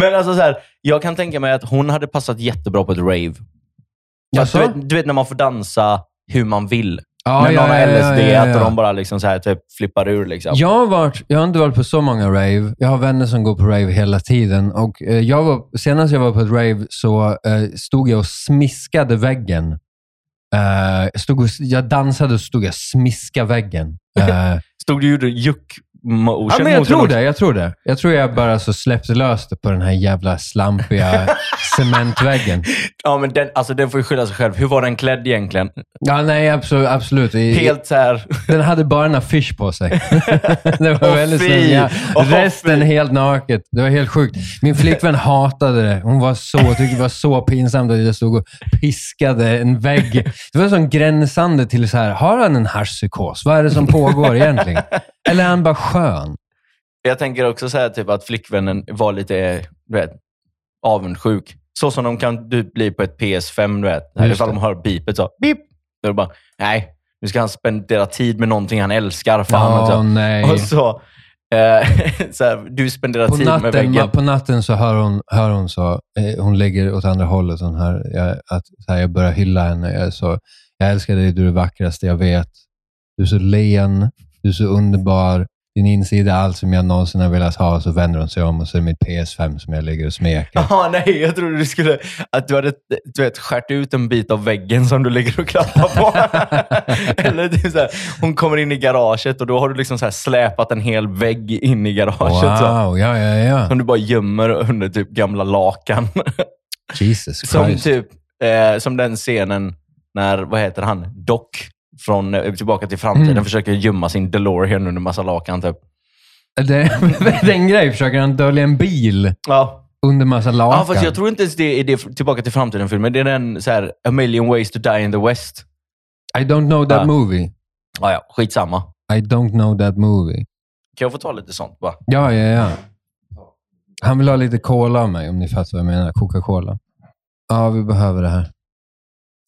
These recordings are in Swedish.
Men alltså så här, jag kan tänka mig att hon hade passat jättebra på ett rave. Jaså? du, vet, du vet när man får dansa hur man vill. Ja, när ja, någon har ja, ja, LSD ja, ja. och de bara liksom så här, typ flippar ur. Liksom. Jag har, varit, jag har inte varit på så många rave. Jag har vänner som går på rave hela tiden. Och eh, jag var, senast jag var på ett rave så eh, stod jag och smiskade väggen. Eh, jag, stod och, jag dansade och stod jag och smiskade väggen. Eh, Stod du och gjorde juck motion ja, men jag tror det. Jag tror det. Jag tror jag bara så släppte lös det på den här jävla slampiga cementväggen. Ja, men den, alltså, den får ju skylla sig själv. Hur var den klädd egentligen? Ja, nej, absolut. absolut. I, Helt så här... Den hade bara en affisch på sig. det var Åh, väldigt snällt. Ja, Åh, resten fy! helt naket. Det var helt sjukt. Min flickvän hatade det. Hon var så, tyckte det var så pinsamt att jag stod och piskade en vägg. Det var som gränsande till så här, har han en haschpsykos? Vad är det som pågår egentligen? Eller är han bara skön? Jag tänker också så här, typ att flickvännen var lite du vet, avundsjuk. Så som de kan du, bli på ett PS5, du vet. Ifall de hör beepet så. Beep! Då är det bara, nej, nu ska han spendera tid med någonting han älskar. Fan, alltså. nej. Och så, eh, så här, du spenderar På tid med natten, väggen. ma- på natten så hör hon, hör hon så, eh, hon lägger åt andra hållet, hon här, jag, att så här, jag börjar hylla henne. Jag, så, jag älskar dig, du är det vackraste jag vet. Du är så len, du är så underbar. Din insida allt som jag någonsin har velat ha. Så vänder hon sig om och så är det mitt PS5 som jag ligger och smeker. Jaha, nej, jag trodde du skulle, att du hade du vet, skärt ut en bit av väggen som du ligger och klappar på. Eller typ så här, hon kommer in i garaget och då har du liksom så släpat en hel vägg in i garaget. Så, Wow, ja, ja, ja. som du bara gömmer under typ gamla lakan. Jesus som Christ. typ, eh, som den scenen när, vad heter han, Doc från eh, Tillbaka till framtiden Mm. försöker gömma sin DeLorean under massa lakan. Typ. Det, det är en grej. Försöker han dölja en bil Ja. under massa lakan? Ja, fast jag tror inte ens det är det Tillbaka till framtiden-filmen. Det är den så här, A million ways to die in the West. I don't know that Ja. movie. Ja, ja, skitsamma. I don't know that movie. Kan jag få ta lite sånt bara? Ja, ja, ja. Han vill ha lite cola av mig, om ni fattar vad jag menar. Coca-Cola. Ja, vi behöver det här.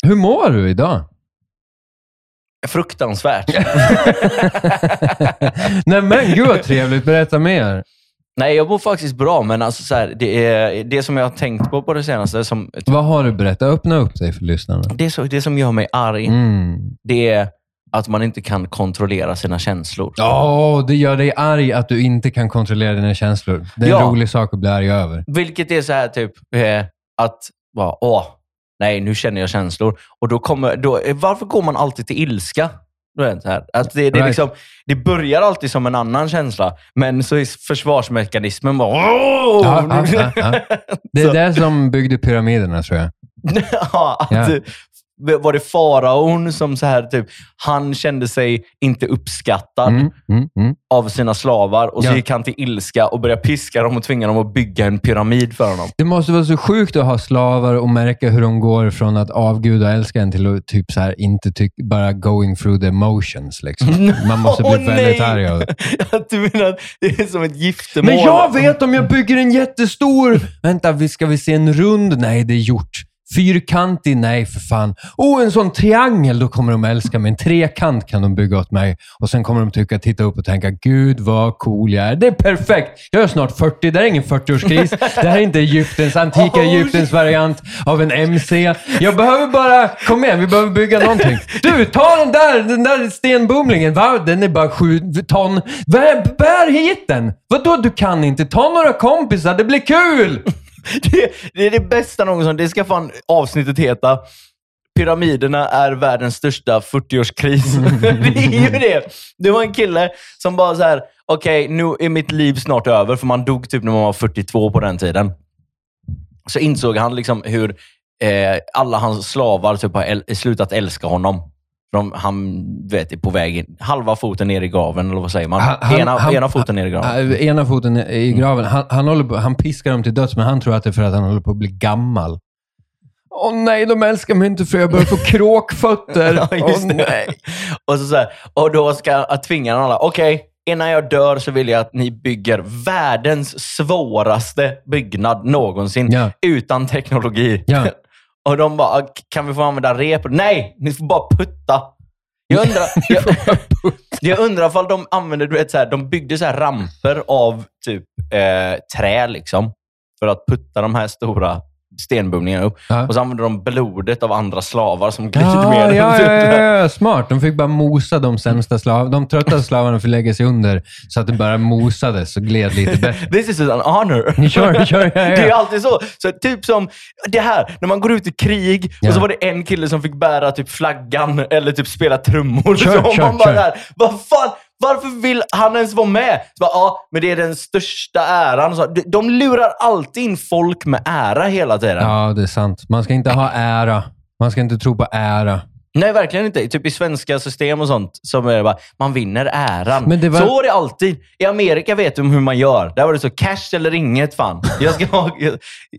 Hur mår du idag? Fruktansvärt. Nej men gud vad trevligt. Berätta mer. Nej, jag mår faktiskt bra, men alltså så här, det, är, det som jag har tänkt på på det senaste, som, Vad har du berättat? Öppna upp dig för lyssnarna. det, så, det som gör mig arg, Mm. det är att man inte kan kontrollera sina känslor. Åh, det gör dig arg att du inte kan kontrollera dina känslor. Det är en Ja. rolig sak att bli arg över. Vilket är så här typ eh, att, bara, åh, nej, nu känner jag känslor. Och då kommer, då, varför går man alltid till ilska? Vet, här. Att det, det, Right. liksom, det börjar alltid som en annan känsla, men så är försvarsmekanismen bara... Åh! Ja, ja, ja. Det är det som byggde pyramiderna, tror jag. ja, att, Ja. Var det faraon som så här, typ, han kände sig inte uppskattad Mm, mm, mm. av sina slavar och så Ja. gick han till ilska och började piska dem och tvinga dem att bygga en pyramid för honom. Det måste vara så sjukt att ha slavar och märka hur de går från att avguda och älska en till att typ så här, inte tyck- bara going through the emotions. Liksom. Man måste bli Åh, väldigt arg av Att du menar att det är som ett giftermål? Men jag vet om jag bygger en jättestor... Vänta, vi- ska vi se en rund? Nej, det är gjort. Fyrkantig? Nej, för fan. Oh, en sån triangel, då kommer de älska mig. En trekant kan de bygga åt mig. Och sen kommer de tycka, titta upp och tänka, gud vad cool jag är. Det är perfekt! Jag är snart 40, det här är ingen 40-årskris. Det här är inte Egyptens, antika Oh, Egyptens variant av en MC. Jag behöver bara, kom igen, vi behöver bygga någonting. Du, ta den där, den där stenbumlingen. Va? Den är bara sju ton. Bär, bär hit den! Vadå, du kan inte? Ta några kompisar, det blir kul! Det, det är det bästa någonsin. Det ska fan avsnittet heta. Pyramiderna är världens största 40-årskris. det är ju det. Det var en kille som bara så här, okej, nu är mitt liv snart över, för man dog typ när man var 42 på den tiden. Så insåg han liksom hur eh, alla hans slavar typ har äl- slutat älska honom. De, han vet, är på väg in, halva foten ner i graven, eller vad säger man? Han- ena, han- ena foten ner i graven. Äh, Ena foten i graven. Han, han, håller på, han piskar dem till döds, men han tror att det är för att han håller på att bli gammal. Åh nej, de älskar mig inte för jag börjar få kråkfötter. Ja, Åh nej. Och, så så här, och då ska jag tvinga alla, okej, innan jag dör så vill jag att ni bygger världens svåraste byggnad någonsin, Ja. utan teknologi. Ja. Och de bara, "Ah, kan vi få använda rep? Nej, ni får bara putta. Jag undrar, jag, jag undrar ifall de använde, du vet, så här, de byggde så här ramper av typ eh, trä liksom. för att putta de här stora stenbumlingarna upp. Ja. Och så använde de blodet av andra slavar som glidmedel. ja, ja, ja, ja, smart. De fick bara mosa de sämsta slavarna. De trötta slavarna fick lägga sig under så att det bara mosades och gled lite bättre. This is an honor. Kör, kör, ja, Det är alltid så. så. Typ som det här, när man går ut i krig och så var det en kille som fick bära typ flaggan eller typ spela trummor. Kör, så kör, man bara kör. där, vad fan, varför vill han ens vara med? Så bara, ja, men det är den största äran. Så, de- lurar alltid in folk med ära hela tiden. ja, det är sant. Man ska inte ha ära. Man ska inte tro på ära. Nej, verkligen inte. Typ i svenska system och sånt, som är bara, man vinner äran. Men det var- Så var det alltid. I Amerika vet de hur man gör. Där var det så, cash eller inget fan. Jag, ska ha, jag,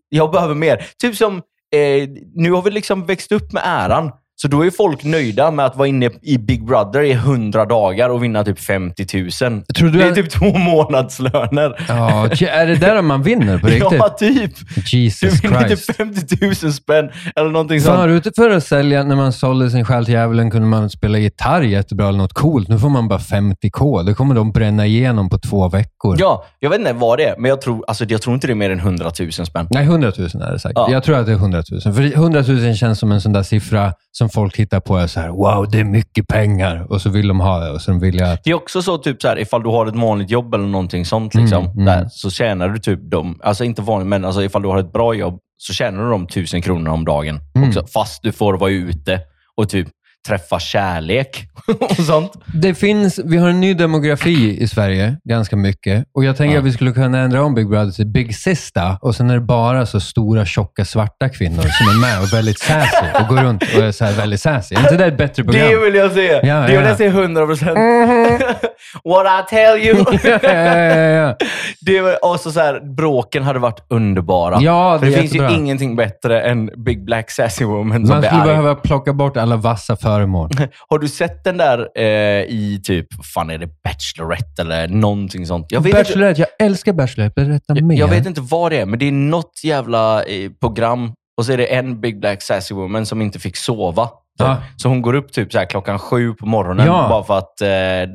jag behöver mer. Typ som, eh, nu har vi liksom växt upp med äran. Så då är folk nöjda med att vara inne i Big Brother i 100 dagar och vinna typ 50 000. Tror du det är att- typ två månadslöner. Ja, är det där man vinner på riktigt? Ja, typ. Du Jesus vinner Christ. typ 50 000 spänn eller någonting sånt. ute för att sälja, när man sålde sin själ till djävulen kunde man spela gitarr jättebra eller något coolt. Nu får man bara 50k. Det kommer de bränna igenom på två veckor. Ja, jag vet inte vad det är, men jag tror, alltså, jag tror inte det är mer än 100 000 spänn. Nej, 100 000 är det säkert. Ja. Jag tror att det är 100 000. För 100 000 känns som en sån där siffra som folk hittar på. Är så här, wow, det är mycket pengar. Och så vill de ha det. Och så de vill jag att... Det är också så, typ så här, ifall du har ett vanligt jobb eller någonting sånt, liksom, Mm, mm. Där, så tjänar du typ de, alltså inte vanligt, men alltså ifall du har ett bra jobb, så tjänar du de tusen kronorna om dagen. Mm. Också, fast du får vara ute och typ träffa kärlek och sånt. Det finns, vi har en ny demografi i Sverige, ganska mycket. Och jag tänker Ja. att vi skulle kunna ändra om Big Brother till Big Sista. Och sen är det bara så stora, tjocka, svarta kvinnor som är med och väldigt sassy och går runt och är så väldigt sassy. Är inte det ett bättre program? Det vill jag se! Ja, det vill ja. jag se 100 procent. What I tell you! det var, och så, så här, bråken hade varit underbara. Ja, För det det är finns ju ingenting bättre än Big Black Sassy Woman som Man skulle arg. behöva plocka bort alla vassa föremål. Har du sett den där eh, i typ, fan är det, Bachelorette eller någonting sånt? Jag vet, inte, Bachelorette, jag älskar Bachelorette. Berätta jag, mer. jag vet inte vad det är, men det är något jävla eh, program och så är det en Big Black Sassy Woman som inte fick sova. Ja. Så hon går upp typ så här klockan sju på morgonen Ja. bara för att eh,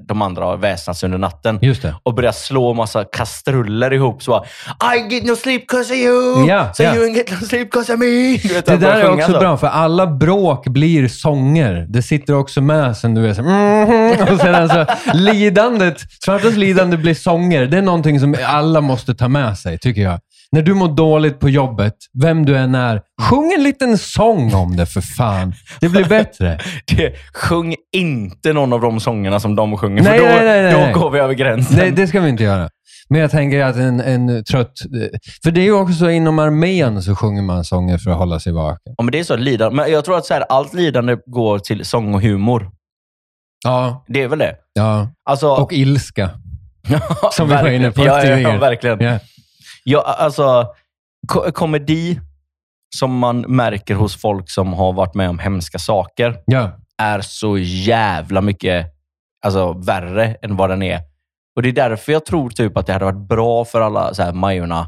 de andra har väsnats under natten. Just det. Och börjar slå massa kastruller ihop. Så bara, I get no sleep cause of you! Ja, so you get no sleep cause of me! Vet, Det där är också så. bra, för alla bråk blir sånger. Det sitter också med sen du är så mm, och sen alltså lidandet, svartas lidande blir sånger. Det är någonting som alla måste ta med sig, tycker jag. När du mår dåligt på jobbet, vem du än är, sjung en liten sång om det för fan. Det blir bättre. Det, sjung inte någon av de sångerna som de sjunger, Nej, för då, nej, nej, nej, då går vi över gränsen. Nej, det ska vi inte göra. Men jag tänker att en, en trött... För det är ju också så inom armén så sjunger man sånger för att hålla sig vaken. Ja, men det är så lidande. Men jag tror att så här, allt lidande går till sång och humor. Ja, Det är väl det? ja. Alltså, Och ilska. som vi var inne på ja, ja, ja, verkligen. Ja. Ja, alltså, ko- komedi som man märker hos folk som har varit med om hemska saker ja. är så jävla mycket alltså, värre än vad den är. Och Det är därför jag tror typ att det hade varit bra för alla så här, Majorna,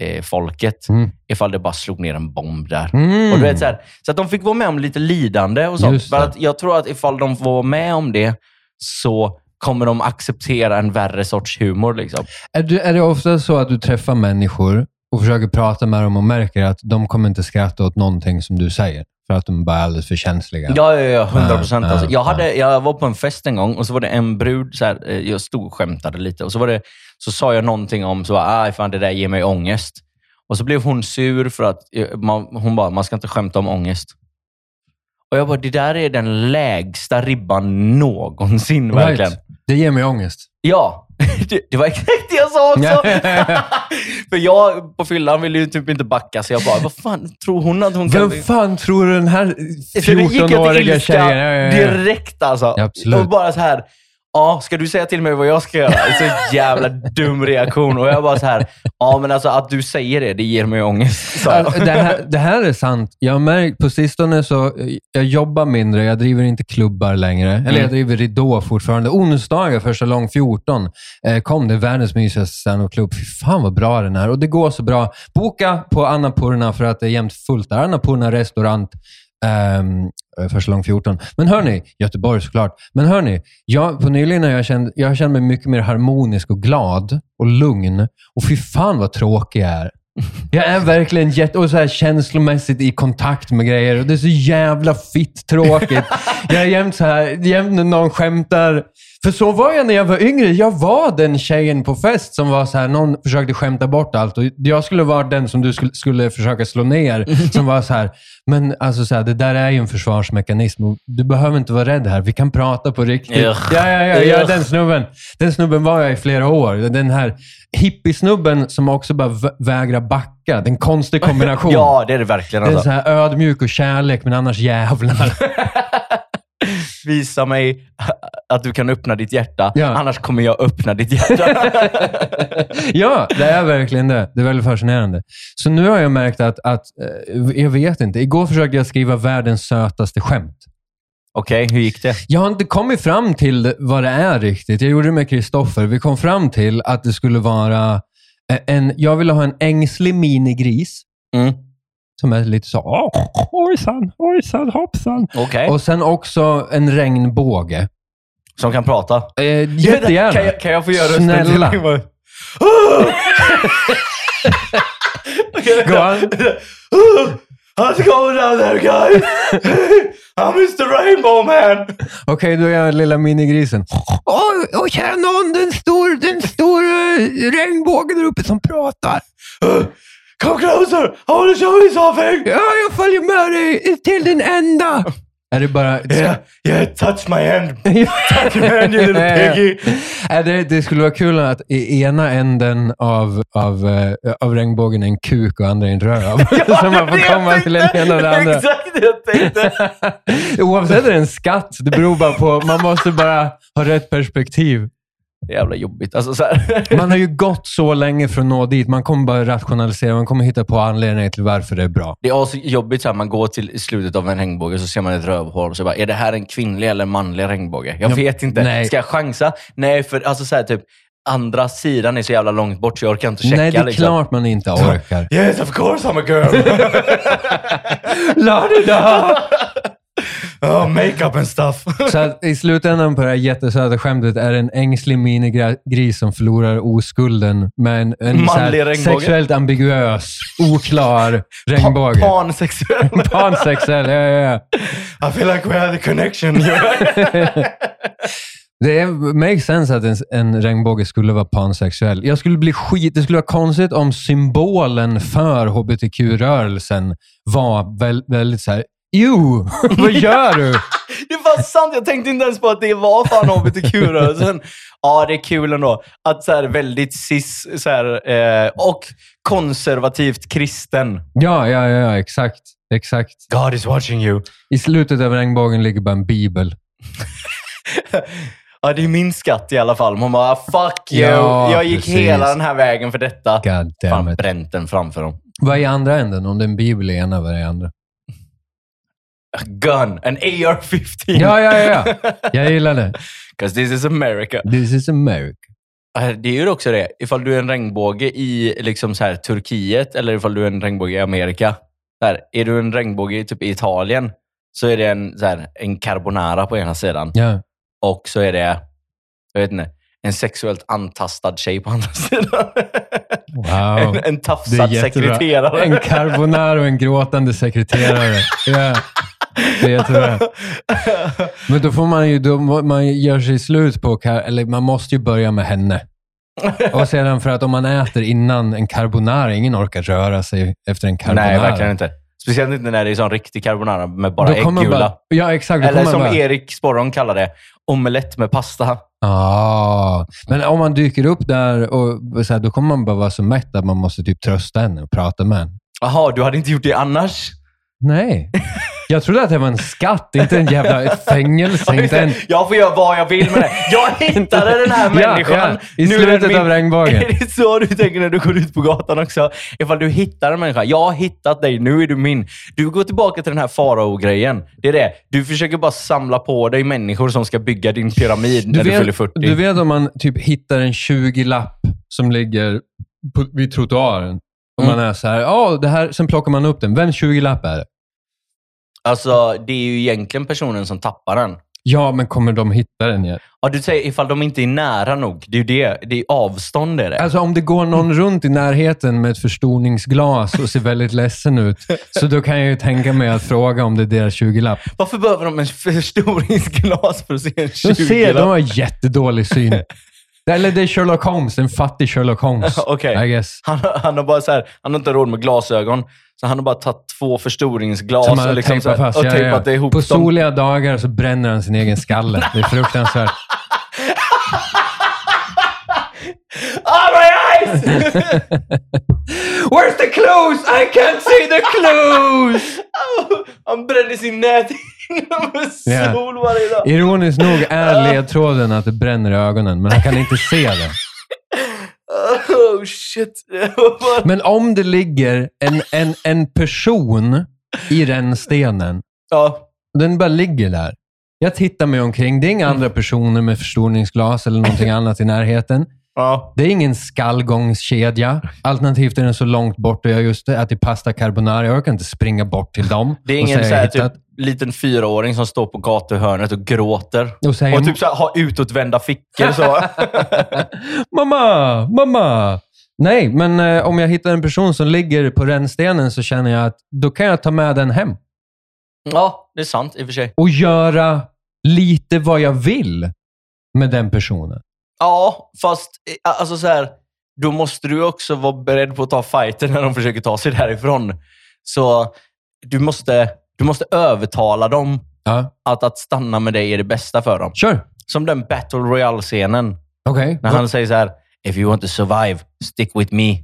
eh, folket Mm. ifall det bara slog ner en bomb där. Mm. Och du vet, så, här, så att de fick vara med om lite lidande och sånt. För att jag tror att ifall de får vara med om det så kommer de acceptera en värre sorts humor. Liksom. Är, du, är det ofta så att du träffar människor och försöker prata med dem och märker att de kommer inte skratta åt någonting som du säger? För att de bara är alldeles för känsliga? Ja, ja, ja. 100 procent. Alltså. ja, Jag, hade, jag var på en fest en gång och så var det en brud, så här, eh, jag stod och skämtade lite och så, var det, så sa jag någonting om, så bara, "Aj, fan det där ger mig ångest. Och så blev hon sur för att eh, man, hon bara, man ska inte skämta om ångest. Och jag bara, det där är den lägsta ribban någonsin, verkligen. Det ger mig ångest. Ja, det, var exakt det jag sa också. För jag på fyllan ville ju typ inte backa, så jag bara, vad fan tror hon att hon kan... Vem fan tror du den här Så det gick jag till 14-åriga ilska tjejen... Direkt alltså. Ja, absolut. Och bara så här, ja, ska du säga till mig vad jag ska göra? Det är så jävla dum reaktion. Och jag bara så här, ja men alltså att du säger det, det ger mig ångest. Alltså, det, här, det här är sant. Jag har märkt på sistone så, jag jobbar mindre, jag driver inte klubbar längre. Eller Mm. jag driver Ridå fortfarande. Onsdagar för salong 14 eh, kom det världens mysigaste standup-klubb. Fy fan vad bra den är. Och det går så bra. Boka på Annapurna för att det är jämt fullt där. Annapurna restaurant. Um, för salong 14. Men hörni, Göteborg såklart. Men hörni, jag, på nyligen har jag känt, jag känt mig mycket mer harmonisk och glad och lugn. Och fy fan vad tråkig jag är. Jag är verkligen jätte... Och så här känslomässigt i kontakt med grejer. Och det är så jävla fitt tråkigt. jag är jämt så här, jämt när någon skämtar. För så var jag när jag var yngre. Jag var den tjejen på fest som var så här, någon försökte skämta bort allt. Och jag skulle vara den som du skulle, skulle försöka slå ner. Som var så här, men alltså så här, det där är ju en försvarsmekanism. Du behöver inte vara rädd här. Vi kan prata på riktigt. Ja, ja, ja, ja, Ugh. den snubben. Den snubben var jag i flera år. Den här hippiesnubben som också bara vä- vägrar backa. Det är en konstig kombination. Ja, det är det verkligen. Det är Alltså. så här ödmjuk och kärlek, men annars jävlar. Visa mig att du kan öppna ditt hjärta, Ja. annars kommer jag öppna ditt hjärta. ja, det är verkligen det. Det är väldigt fascinerande. Så nu har jag märkt att, att eh, jag vet inte. Igår försökte jag skriva världens sötaste skämt. Okej, hur gick det? Jag har inte kommit fram till vad det är riktigt. Jag gjorde det med Kristoffer. Vi kom fram till att det skulle vara eh, en... Jag ville ha en ängslig minigris Mm. Som är lite så... "Åh, Ojsan, ojsan, hoppsan. Okej. Och sen också en regnbåge. Som kan prata? Eh, jättegärna. Kan jag, kan jag få göra rösten Snälla. till? Go on. How's it going down there guys? I'm Mr Rainbow man! Okej, då är jag lilla minigrisen. Åh, oh, kära någon, den stor, den stor uh, regnbågen där uppe som pratar. Come closer! I wanna show you something! Ja, jag följer med dig till den enda. Är det bara... Yeah, yeah, touch my hand. Touch my hand you little piggy. Äh, det, det skulle vara kul att i ena änden av, av, eh, av regnbågen är en kuk och andra är en röv. så man får komma till den ena och den andra. Exakt det jag tänkte. Oavsett är det en skatt. Det beror bara på... Man måste bara ha rätt perspektiv. Jävla jobbigt. Alltså, så här. Man har ju gått så länge för att nå dit. Man kommer bara rationalisera. Man kommer hitta på anledningar till varför det är bra. Det är så jobbigt så här, man går till slutet av en regnbåge så ser man ett rövhål och så bara, är det här en kvinnlig eller manlig regnbåge? Jag Ja, vet inte. nej. Ska jag chansa? Nej, för alltså så här, typ, andra sidan är så jävla långt bort så jag orkar inte checka. Nej, det är liksom. klart man inte orkar. Yes, of course I'm a girl. La-di-da! Oh, makeup and stuff. Så att i slutändan på det här jättesöta skämtet är det en ängslig minigris som förlorar oskulden med en, här sexuellt ambiguös, oklar regnbåge. Pansexuell. Pansexuell, ja, ja, ja. I feel like we have a connection. Det är, makes sense att en, en regnbåge skulle vara pansexuell. Jag skulle bli skit... Det skulle vara konstigt om symbolen för hbtq-rörelsen var väl, väldigt så här. Jo, vad gör du? Det var sant, jag tänkte inte ens på att det var fan hbtq-rörelsen. Ja, det är kul ändå. Att så här, väldigt cis så här, eh, och konservativt kristen. Ja, ja, ja, exakt. Exakt. God is watching you. I slutet av regnbågen ligger bara en bibel. Ja, det är min skatt i alla fall. Man bara, fuck you. Ja, jag gick precis. hela den här vägen för detta. God damn Fan, bränt den framför dem. Vad är andra änden? Om det är en bibel i ena, vad är andra? Gun, an AR-15. Ja, ja, ja. Jag gillar det. Because this is America. This is America. Det är ju också det. Ifall du är en regnbåge i liksom så här, Turkiet eller ifall du är en regnbåge i Amerika. Här, är du en regnbåge i typ i Italien så är det en, så här, en carbonara på ena sidan. Ja. Och så är det, jag vet inte, en sexuellt antastad tjej på andra sidan. Wow. En, en tafsad sekreterare. En carbonara och en gråtande sekreterare. Ja. Är jättebra. Men då får man ju, då man gör sig slut på, eller man måste ju börja med henne. Och sedan för att om man äter innan en carbonara, ingen orkar röra sig efter en carbonara. Nej, verkligen inte. Speciellt inte när det är sån riktig carbonara med bara äggula. ja, exakt. Eller som bara, Erik Sporrong kallar det, omelett med pasta. Ah, men om man dyker upp där, och så här, då kommer man bara vara så mätt att man måste typ trösta henne och prata med henne. Jaha, du hade inte gjort det annars? Nej. Jag trodde att det var en skatt, inte en jävla ett fängelse. Inte en, Jag får göra vad jag vill med det. Jag hittade den här Ja, människan. ja, i Nu är slutet min. av regnbågen. Är det så du tänker när du går ut på gatan också? Ifall du hittar en människa. Jag har hittat dig, nu är du min. Du går tillbaka till den här farao-grejen. Det är det. Du försöker bara samla på dig människor som ska bygga din pyramid när du fyller 40. du vet om man typ hittar en 20-lapp som ligger på, vid trottoaren. Och Mm. man är så här, ja, det här, sen plockar man upp den. Vems 20-lapp är det? Alltså, det är ju egentligen personen som tappar den. Ja, men kommer de hitta den igen? Ja, du säger ifall de inte är nära nog. Det är ju det. Det är avstånd är det. Alltså om det går någon runt i närheten med ett förstoringsglas och ser väldigt ledsen ut, så då kan jag ju tänka mig att fråga om det är deras 20-lapp. Varför behöver de en förstoringsglas för att se en 20 De ser, de har jättedålig syn. Eller det är Sherlock Holmes, en fattig Sherlock Holmes. Okej. I guess. Han, han har bara så här, han har inte råd med glasögon, så han har bara tagit två förstoringsglas Som han och, liksom här, fast. och Ja, tejpat ja. ihop På dem. soliga dagar så bränner han sin egen skalle. Det är fruktansvärt. Ah, my eyes! Where's the clues? I can't see the clues! han bränner sin näthinna Ja. sol varje dag. Ironiskt nog är ledtråden att det bränner i ögonen, men han kan inte se det. Oh shit. Men om det ligger en, en, en person i rännstenen, ja. den bara ligger där. Jag tittar mig omkring. Det är inga andra personer med förstoringsglas eller någonting annat i närheten. ja. Det är ingen skallgångskedja. Alternativt är den så långt bort och jag just ätit pasta carbonara. Jag orkar inte springa bort till dem Det är ingen så här, typ, liten fyraåring som står på gatuhörnet och gråter. Och säger, Och typ så här, har utåtvända fickor så. mamma, mamma. Nej, men eh, om jag hittar en person som ligger på rännstenen så känner jag att då kan jag ta med den hem ja, det är sant i och för sig. och göra lite vad jag vill med den personen. Ja, fast eh, alltså så här, då måste du också vara beredd på att ta fighten när de försöker ta sig därifrån. Så du måste, du måste övertala dem Ja, att, att stanna med dig är det bästa för dem. kör. Som den Battle Royale-scenen. Okej. När han säger så här, if you want to survive, stick with me.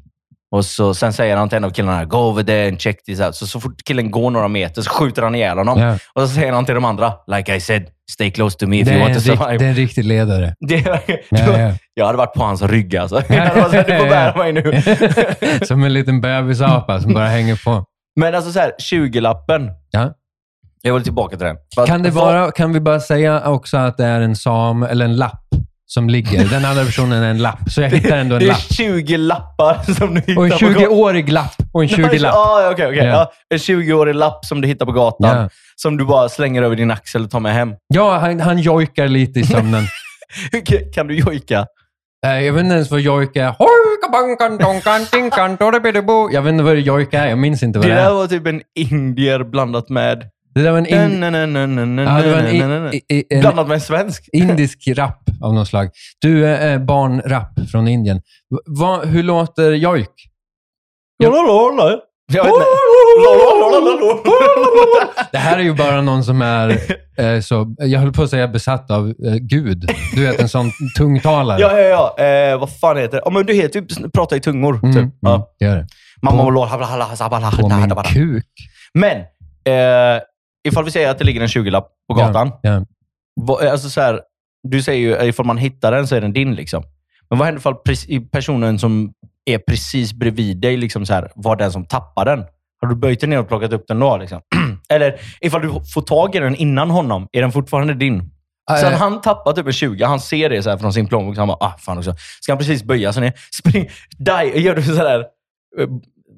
Och så, sen säger han till en av killarna, go over there and check this out. Så, så fort killen går några meter så skjuter han ihjäl honom. Ja. Och så säger han till de andra, like I said, stay close to me if Det you want to survive. det är en riktig ledare. Det, Ja, ja. Jag hade varit på hans rygg alltså. Jag hade varit så här, du får bära mig nu. Som en liten bebisapa som bara hänger på. Men alltså så här, 20-lappen. Ja. Jag vill tillbaka till den. Kan, det vara, kan vi bara säga också att det är en sam eller en lapp som ligger? Den andra personen är en lapp, så jag hittar ändå en Det är lapp. 20 lappar som du hittar Och en på gatan. 20-årig lapp och en 20-lapp. Ja, okej, okej. Ja. Ja, en 20-årig lapp som du hittar på gatan. Ja. Som du bara slänger över din axel och tar med hem. Ja, han, han jojkar lite i sömnen. Kan du jojka? Nej, jag vet inte ens vad jojka är. Jag vet inte vad jojka är. Jag minns inte vad Det det där är. var typ en indier blandat med... Det där var en, in, ja, det var en, i, i, en Blandat med en svensk. indisk rap av något slag. Du är eh, barnrap från Indien. Hur låter jojk? Jag vet inte. Det här är ju bara någon som är eh, så, jag höll på att säga besatt av eh, Gud. Du vet, en sån tungtalare. Ja, ja, ja. Eh, vad fan heter det? Ja, men du heter typ prata i tungor. Mm, Typ. mm, Ja. det gör det. Mamma och lår. På min kuk. Men, eh, ifall vi säger att det ligger en 20-lapp på gatan. Ja, ja. Vad, alltså så här, du säger ju ifall man hittar den så är den din. liksom. Men vad händer ifall personen som är precis bredvid dig liksom så här, var den som tappar den? Har du böjt den ner och plockat upp den då? Liksom? Eller ifall du får tag i den innan honom, är den fortfarande din? Sen han tappar typ en 20, han ser det så här från sin plånbok, så han bara, ah, fan också. Ska han precis böja sig ner, spring, dive, gör du sådär, eh,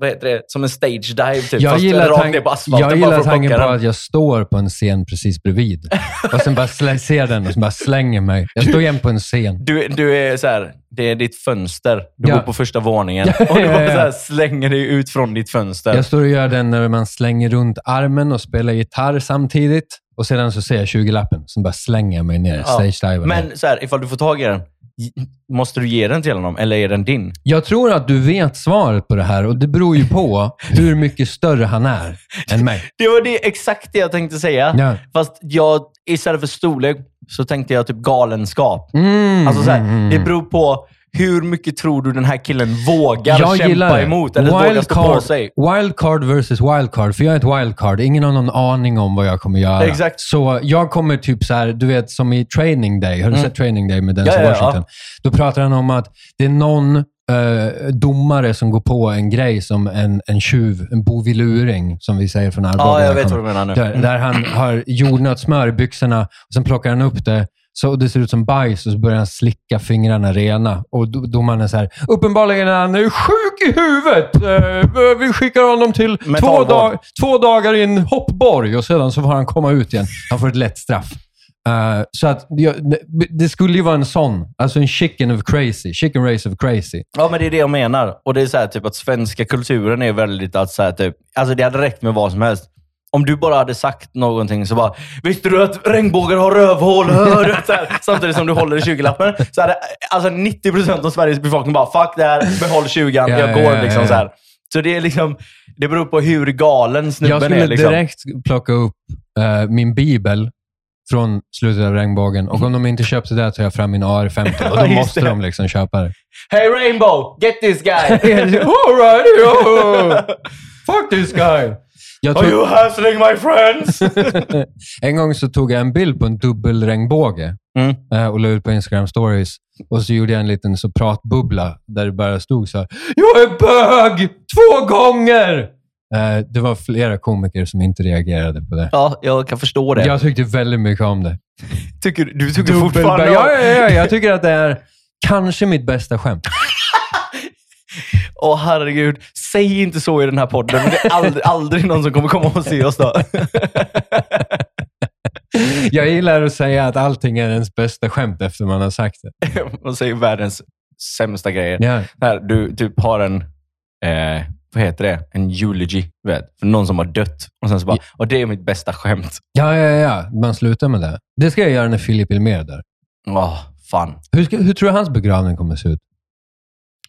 vad heter det, som en stage dive typ, jag fast gillar, rakt ner på asfalten jag gillar tanken på att jag står på en scen precis bredvid. Och sen bara ser den och så bara slänger mig. Jag står igen på en scen. Du, du är så här, det är ditt fönster. Du Ja. bor på första våningen. Och du bara här slänger dig ut från ditt fönster. Jag står och gör den när man slänger runt armen och spelar gitarr samtidigt. Och sedan så ser jag 20-lappen som bara slänger mig ner. Ja. Stage-divar ner. Men så här, ifall du får tag i den, måste du ge den till honom eller är den din? Jag tror att du vet svaret på det här och det beror ju på hur mycket större han är än mig. Det var det, exakt det jag tänkte säga. Ja. Fast jag, istället för storlek så tänkte jag typ galenskap. Mm, Alltså så här, mm, mm. Det beror på hur mycket tror du den här killen vågar jag kämpa det. emot eller vågar stå på sig. wildcard versus wildcard. För jag är ett wildcard. Ingen har någon aning om vad jag kommer göra. Exakt. Så jag kommer typ så här, du vet som i Training Day. Har du Mm. sett Training Day med Denzel Ja, ja, ja. Washington? Då pratar han om att det är någon eh, domare som går på en grej som en, en tjuv, en boviluring, som vi säger från Arboga. Ja, jag vet vad du menar nu. Där, Mm. där han har jordnötssmör i byxorna och sen plockar han upp det så det ser ut som bajs och så börjar han slicka fingrarna rena. Och do- domaren är så här, uppenbarligen är han sjuk i huvudet. Eh, vi skickar honom till två, dag, två dagar i en hoppborg och sedan så får han komma ut igen. Han får ett lätt straff. Eh, så att det skulle ju vara en sån. Alltså en chicken of crazy. Chicken race of crazy. Ja, men det är det jag menar. Och det är så här, typ att svenska kulturen är väldigt att så här, typ, alltså det hade räckt med vad som helst. Om du bara hade sagt någonting så bara, visste du att regnbågar har rövhål? Hör här, samtidigt som du håller i 20-lappen. Så hade alltså 90% av Sveriges befolkning bara, fuck det här, behåll 20 Ja, jag ja, går. liksom så här. Så det är liksom, det beror på hur galen snubben Jag skulle är. Liksom. direkt plocka upp eh, min bibel från slutet av regnbågen och om de inte köpte det tar jag fram min AR-15 och då måste de liksom köpa det. Hey Rainbow, get this guy! Alright, yo! Fuck this guy! Jag Are tog, you hassling my friends? en gång så tog jag en bild på en dubbelregnbåge Mm. eh, och la ut på Instagram stories. Och så gjorde jag en liten så pratbubbla där det bara stod så här. Jag är bög! Två gånger! Eh, det var flera komiker som inte reagerade på det. Ja, jag kan förstå det. Jag tyckte väldigt mycket om det. tycker, du tycker Dubbelbög. fortfarande... Ja, ja, ja, jag tycker att det är kanske mitt bästa skämt. Åh herregud, säg inte så i den här podden. Det är aldrig, aldrig någon som kommer komma och se oss då. Jag gillar att säga att allting är ens bästa skämt efter man har sagt det. Man säger världens sämsta grejer. Ja. Här, du typ har en, eh, vad heter det? En eulogy, vet, för någon som har dött. Och sen så bara, och det är mitt bästa skämt. Ja, ja, ja. Man slutar med det. Det ska jag göra när Filip Ilmer där. Åh, fan. Hur, ska, hur tror du hans begravning kommer se ut?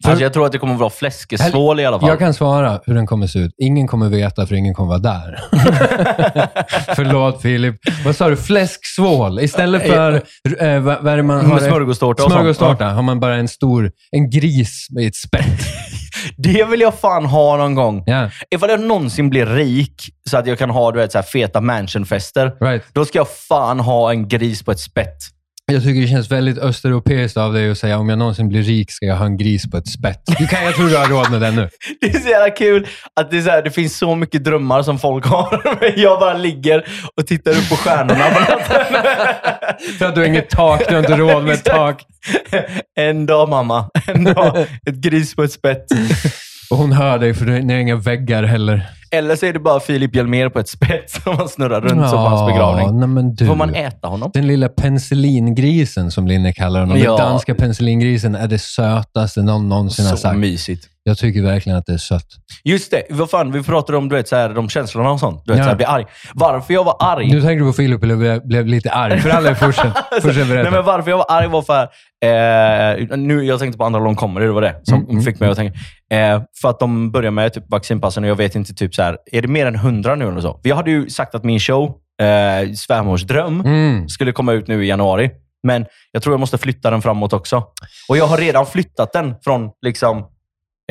För- Alltså, jag tror att det kommer vara fläskesvål i alla fall. Jag kan svara hur den kommer se ut. Ingen kommer veta, för ingen kommer vara där. Förlåt Filip. Vad sa du? Fläsksvål? Istället för... Eh, vad, är det man har? Smörgåstårta. Smörgåstårta har man bara en stor... En gris med ett spett. Det vill jag fan ha någon gång. Ja, Ifall jag någonsin blir rik så att jag kan ha du vet, så här feta mansionfester, right. då ska jag fan ha en gris på ett spett. Jag tycker det känns väldigt östeuropeiskt av dig att säga om jag någonsin blir rik ska jag ha en gris på ett spett. Du kan, jag tror du har råd med den nu. Det är så jävla kul att det, är så här, det finns så mycket drömmar som folk har. Men jag bara ligger och tittar upp på stjärnorna på natten. För att du har inget tak, du har inte råd med ett tak. En dag mamma, en dag. Ett gris på ett spett. Och hon hör dig för det är inga väggar heller. Eller så är det bara Filip Hjelmér på ett spett som man snurrar runt som på hans begravning. nej du. Får man äta honom? Den lilla penicillingrisen som Linne kallar honom. Ja. Den danska penicillingrisen är det sötaste någon någonsin har Så sagt. mysigt. Jag tycker verkligen att det är sött. Just det, vad fan, vi pratade om du vet, så här, de känslorna och sånt. Du vet, Ja. så här, bli arg. Varför jag var arg? Nu tänker du på Filip och blev, blev lite arg. För alla fortsätt. Fortsätt Nej, men varför jag var arg var för... Eh, nu, jag tänkte på andra lång comedy, det var det som Mm, mm, fick mig att tänka. Eh, för att de börjar med typ, vaccinpassen och jag vet inte, typ så här, är det mer än hundra nu eller så? Vi hade ju sagt att min show, eh, Svärmors dröm, Mm. skulle komma ut nu i januari. Men jag tror jag måste flytta den framåt också. Och jag har redan flyttat den från, liksom,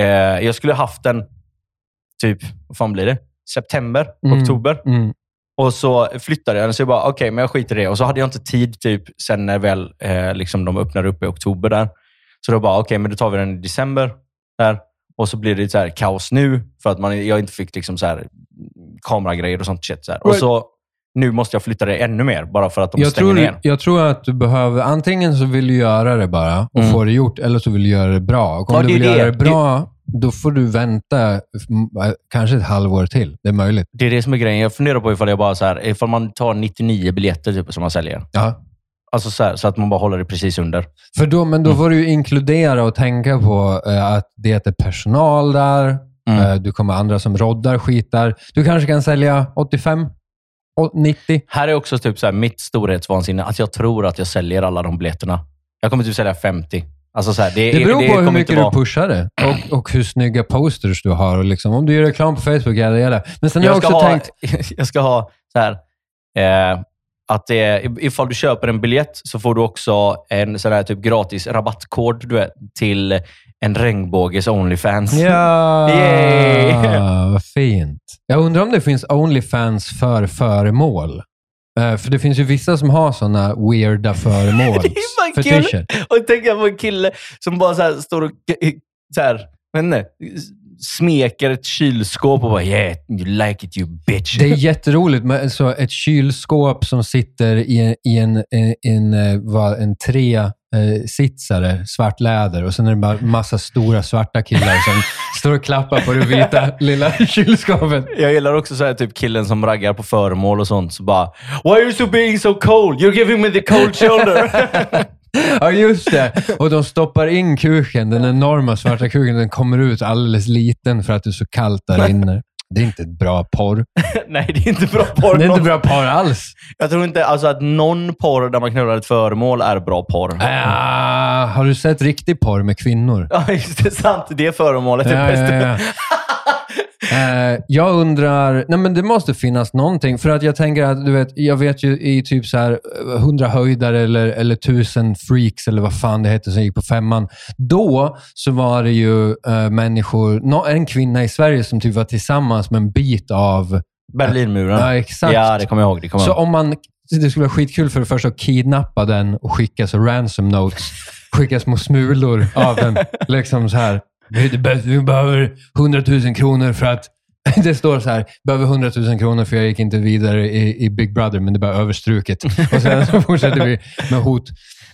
eh, jag skulle haft den typ, vad fan blir det? September, Mm. oktober. Mm. Och så flyttade jag den, så jag bara, okej, men jag skiter i det. Och så hade jag inte tid typ sen när väl eh, liksom de öppnade upp i oktober där. Så då bara, okej, men då tar vi den i december. Där. Och så blir det så här kaos nu, för att man, jag inte fick liksom så här kameragrejer och sånt shit. Så här. Och så nu måste jag flytta det ännu mer, bara för att de Jag stänger tror, ner. jag tror att du behöver, antingen så vill du göra det bara och Mm. få det gjort, eller så vill du göra det bra. Och om Ja, du vill det. göra det bra, då får du vänta mm, kanske ett halvår till. Det är möjligt. Det är det som är grejen. Jag funderar på ifall, jag bara så här, ifall man tar 99 biljetter typ, som man säljer. Ja. Alltså så, här, så att man bara håller det precis under. För då, men då Mm. får du inkludera och tänka på eh, att det är personal där. Mm. Eh, du kommer andra som roddar, skitar. Du kanske kan sälja 85, å- 90. Här är också typ så här, mitt storhetsvansinne, att jag tror att jag säljer alla de biljetterna. Jag kommer typ sälja 50. Alltså så här, det, Det beror på hur mycket du pushar det och, och hur snygga posters du har. Och liksom, om du gör reklam på Facebook, ja, det gäller. Men sen har jag jag ska, också ha, tänkt... jag ska ha så här, eh, att det, är- ifall du köper en biljett så får du också en sån här typ gratis rabattkod du vet, till en regnbåges Onlyfans. Ja, Yay! vad fint. Jag undrar om det finns Onlyfans för föremål. Eh, för det finns ju vissa som har sådana weirda föremål. Det är fan Fetischer. Och tänk jag på en kille som bara så här står och så här, vet inte, smeker ett kylskåp och bara yeah, you like it you bitch. Det är jätteroligt med så ett kylskåp som sitter i en, i en, en, en, eh, en tre eh, sitsare, svart läder och sen är det bara massa stora svarta killar som står och klappar på det vita lilla kylskåpet. Jag gillar också så här, typ killen som raggar på föremål och sånt. Så bara, Why are you so being so cold? You're giving me the cold shoulder. Ja, just det. Och de stoppar in kuken, den enorma svarta kuken, den kommer ut alldeles liten för att det är så kallt där inne. Det är inte bra porr. Nej, det är inte bra porr. Det är inte bra porr alls. Jag tror inte alltså, att någon porr där man knullar ett föremål är bra porr. Ah, har du sett riktig porr med kvinnor? Ja, just det. Sant. Det föremålet är Ja, bäst. ja, ja. Eh, jag undrar, nej men det måste finnas någonting. För att jag tänker att, du vet, jag vet ju i typ så här eh, 100 höjdare eller, eller 1000 freaks eller vad fan det heter som gick på femman. Då så var det ju eh, människor, nå- en kvinna i Sverige som typ var tillsammans med en bit av, Berlinmuren. ja exakt. Ja, det kommer jag ihåg. Det kommer Så jag ihåg. om man, det skulle vara skitkul för det första att kidnappa den och skicka så ransom notes, skicka små smulor av den. Liksom så här, bäst- vi behöver 100 000 kronor för att det står så här, behöver 100 000 kronor för jag gick inte vidare i, i Big Brother, men det är bara överstruket. Och sen så fortsätter vi med hot.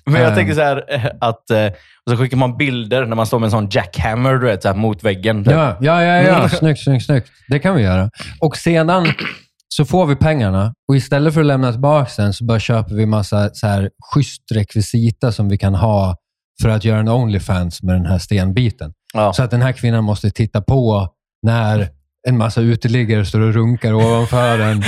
Men jag Eh. tänker så här eh, att... eh, Och så skickar man bilder när man står med en sån jackhammer du vet, så här, mot väggen. Ja, ja, ja, ja. Mm. Snyggt, snyggt, snyggt. Det kan vi göra. Och sedan så får vi pengarna och istället för att lämna tillbaka den så bara köper vi massa så här schysst rekvisita som vi kan ha för att göra en Onlyfans med den här stenbiten. Ja. Så att den här kvinnan måste titta på när en massa uteliggare står och runkar ovanför den.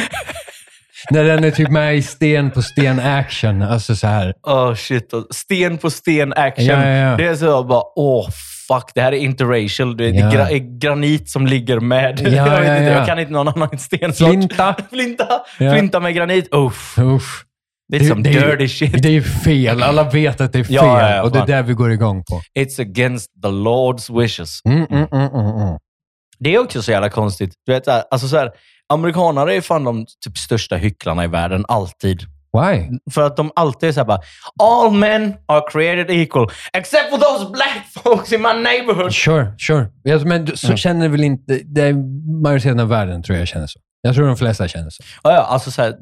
när den är typ med i sten på sten action. Alltså så här. Oh shit. Sten på sten action. Ja, ja. Det är så jag bara, åh fuck, det här är interracial. Det är Ja. gra- granit som ligger med. Ja, jag, vet ja, inte, ja. jag kan inte någon annan stensort. Flinta. Flinta. Flinta med granit. Uff. Uff. Det är som det är ju- dirty shit. Det är ju fel. Alla vet att det är fel Ja, ja, ja, och det är där vi går igång på. It's against the Lord's wishes. Mm, mm, mm, mm, mm. Det är också så jävla konstigt. Du vet, alltså så här, amerikanare är fan de typ största hycklarna i världen, alltid. Why? För att de alltid är såhär bara, All men are created equal, except for those black folks in my neighborhood. Sure, sure. Men så Mm. känner väl inte... Det är majoriteten av världen tror jag känner så. Jag tror de flesta känner så. Ja, ja, alltså så här,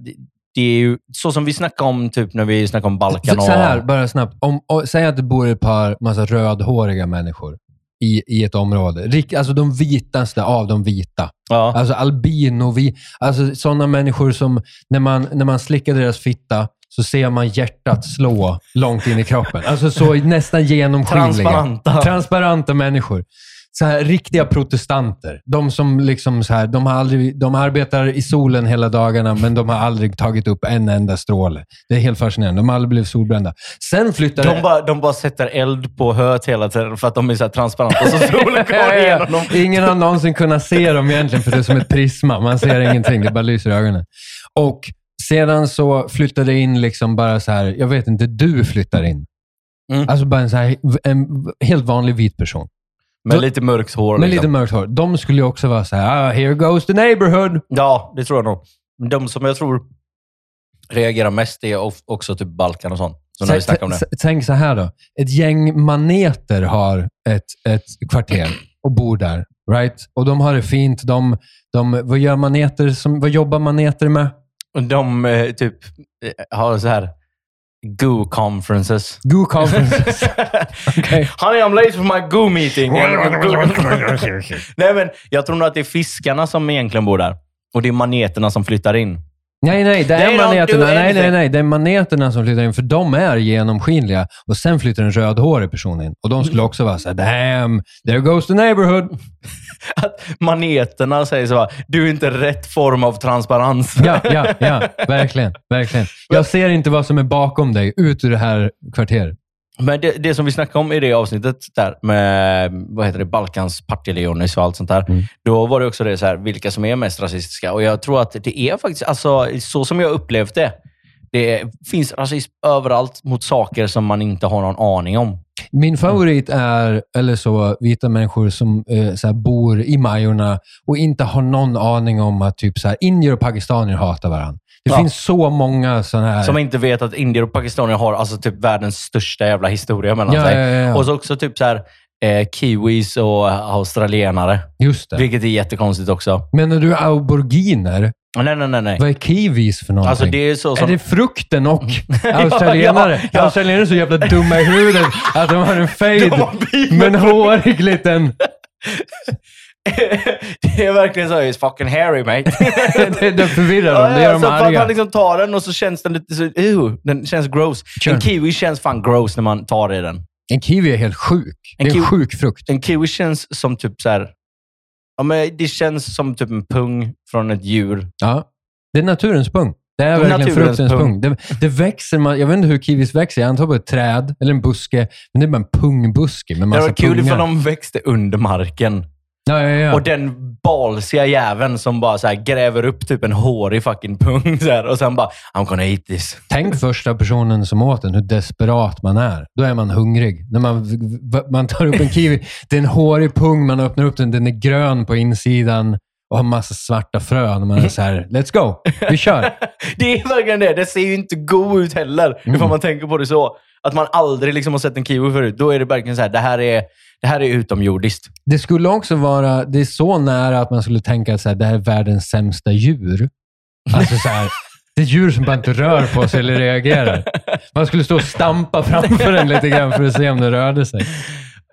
det, är ju så som vi snackade om typ när vi snackade om Balkan. Så, så här, bara snabbt. Om, och, säg att det bor ett par massa rödhåriga människor i, i ett område. Rik, alltså de vitaste av de vita. ja. Alltså albino, vi, alltså sådana människor som när man, när man slickar deras fitta så ser man hjärtat slå långt in i kroppen. Alltså så nästan genomskinliga. Transparenta. Transparenta människor. Så här, riktiga protestanter. De som liksom så här, de, har aldrig, de arbetar i solen hela dagarna, men de har aldrig tagit upp en enda stråle. Det är helt fascinerande. De har aldrig blivit solbrända. Sen flyttar De bara, de bara sätter eld på höet hela tiden för att de är så transparenta, så solen kommer igenom dem. Ingen har någonsin kunnat se dem egentligen, för det är som ett prisma. Man ser ingenting, det bara lyser i ögonen. Och sedan så flyttar det in liksom bara så här, jag vet inte, du flyttar in. Mm. Alltså bara en, så här, en helt vanlig vit person. Med Då- lite mörkt hår. Med liksom. lite mörkt hår. De skulle ju också vara så här, ah, here goes the neighborhood. Ja, det tror jag nog. Men De som jag tror reagerar mest är of- också typ Balkan och sånt. Så när vi snackar om det. T- Tänk så här då. Ett gäng maneter har ett, ett kvarter och bor där. Right? Och de har det fint. De, de, vad, gör maneter som, vad jobbar maneter med? Och De eh, typ eh, har så här Goo-conferences. Goo conferences. Okej. Honey, I'm late for my Goo meeting. Nej, men jag tror nog att det är fiskarna som egentligen bor där. Och det är maneterna som flyttar in. Nej, nej, det är maneterna. Nej, nej, nej. Det är maneterna som flyttar in, för de är genomskinliga. Och sen flyttar en rödhårig person in. Och de skulle också vara så här, damn, there goes the neighborhood. Att maneterna säger så här, du är inte rätt form av transparens. Ja, ja, ja. Verkligen, verkligen. Jag ser inte vad som är bakom dig, ut ur det här kvarteret. Men det, det som vi snackade om i det avsnittet där med vad heter det, Balkans Partille-Jonis och allt sånt där. Mm. Då var det också det så här, vilka som är mest rasistiska. Och jag tror att det är faktiskt, alltså, så som jag upplevt det, det finns rasism överallt mot saker som man inte har någon aning om. Min favorit är, eller så, vita människor som eh, så bor i Majorna och inte har någon aning om att typ så här, indier och pakistanier hatar varandra. Det Ja. finns så många sådana här... Som inte vet att indier och pakistanier har alltså typ världens största jävla historia mellan Ja, sig. ja, ja, ja. Och så också typ så här, eh, kiwis och australienare. Just det. Vilket är jättekonstigt också. Menar du auberginer? Nej, nej, nej. nej. Vad är kiwis för någonting? Alltså det är så Är som... det frukten och australienare? ja, ja. Australienare är så jävla dumma i huvudet att de har en De fade med en hårig liten... det är verkligen så. It's fucking hairy mate. det, det förvirrar dem. Det gör dem för att arga. man liksom tar den och så känns den lite så... Ew, den känns gross. Kör. En kiwi känns fan gross när man tar i den. En kiwi är helt sjuk. En det är en sjuk frukt. En kiwi känns som typ så här... Ja, men det känns som typ en pung från ett djur. Ja. Det är naturens pung. Det är Det verkligen fruktens pung. Det, det växer, man, jag vet inte hur kiwis växer. Jag antar på ett träd eller en buske. Men det är bara en pungbuske med Det massa var kul pungar. ifall de växte under marken. Ja, ja, ja. Och den balsiga jäveln som bara så gräver upp typ en hårig fucking pung så här, och sen bara I'm gonna eat this. Tänk första personen som åt den, hur desperat man är. Då är man hungrig. När man, man tar upp en kiwi, det är en hårig pung, man öppnar upp den, den är grön på insidan och har massa svarta frön. Och man är så här, let's go, vi kör. det är verkligen det. Det ser ju inte god ut heller, Mm. ifall man tänker på det så. Att man aldrig liksom har sett en kiwi förut. Då är det verkligen så här, det här är, det här är utomjordiskt. Det skulle också vara, det är så nära att man skulle tänka att så här, det här är världens sämsta djur. Alltså så här, det är djur som bara inte rör på sig eller reagerar. Man skulle stå och stampa framför den lite grann för att se om den rörde sig.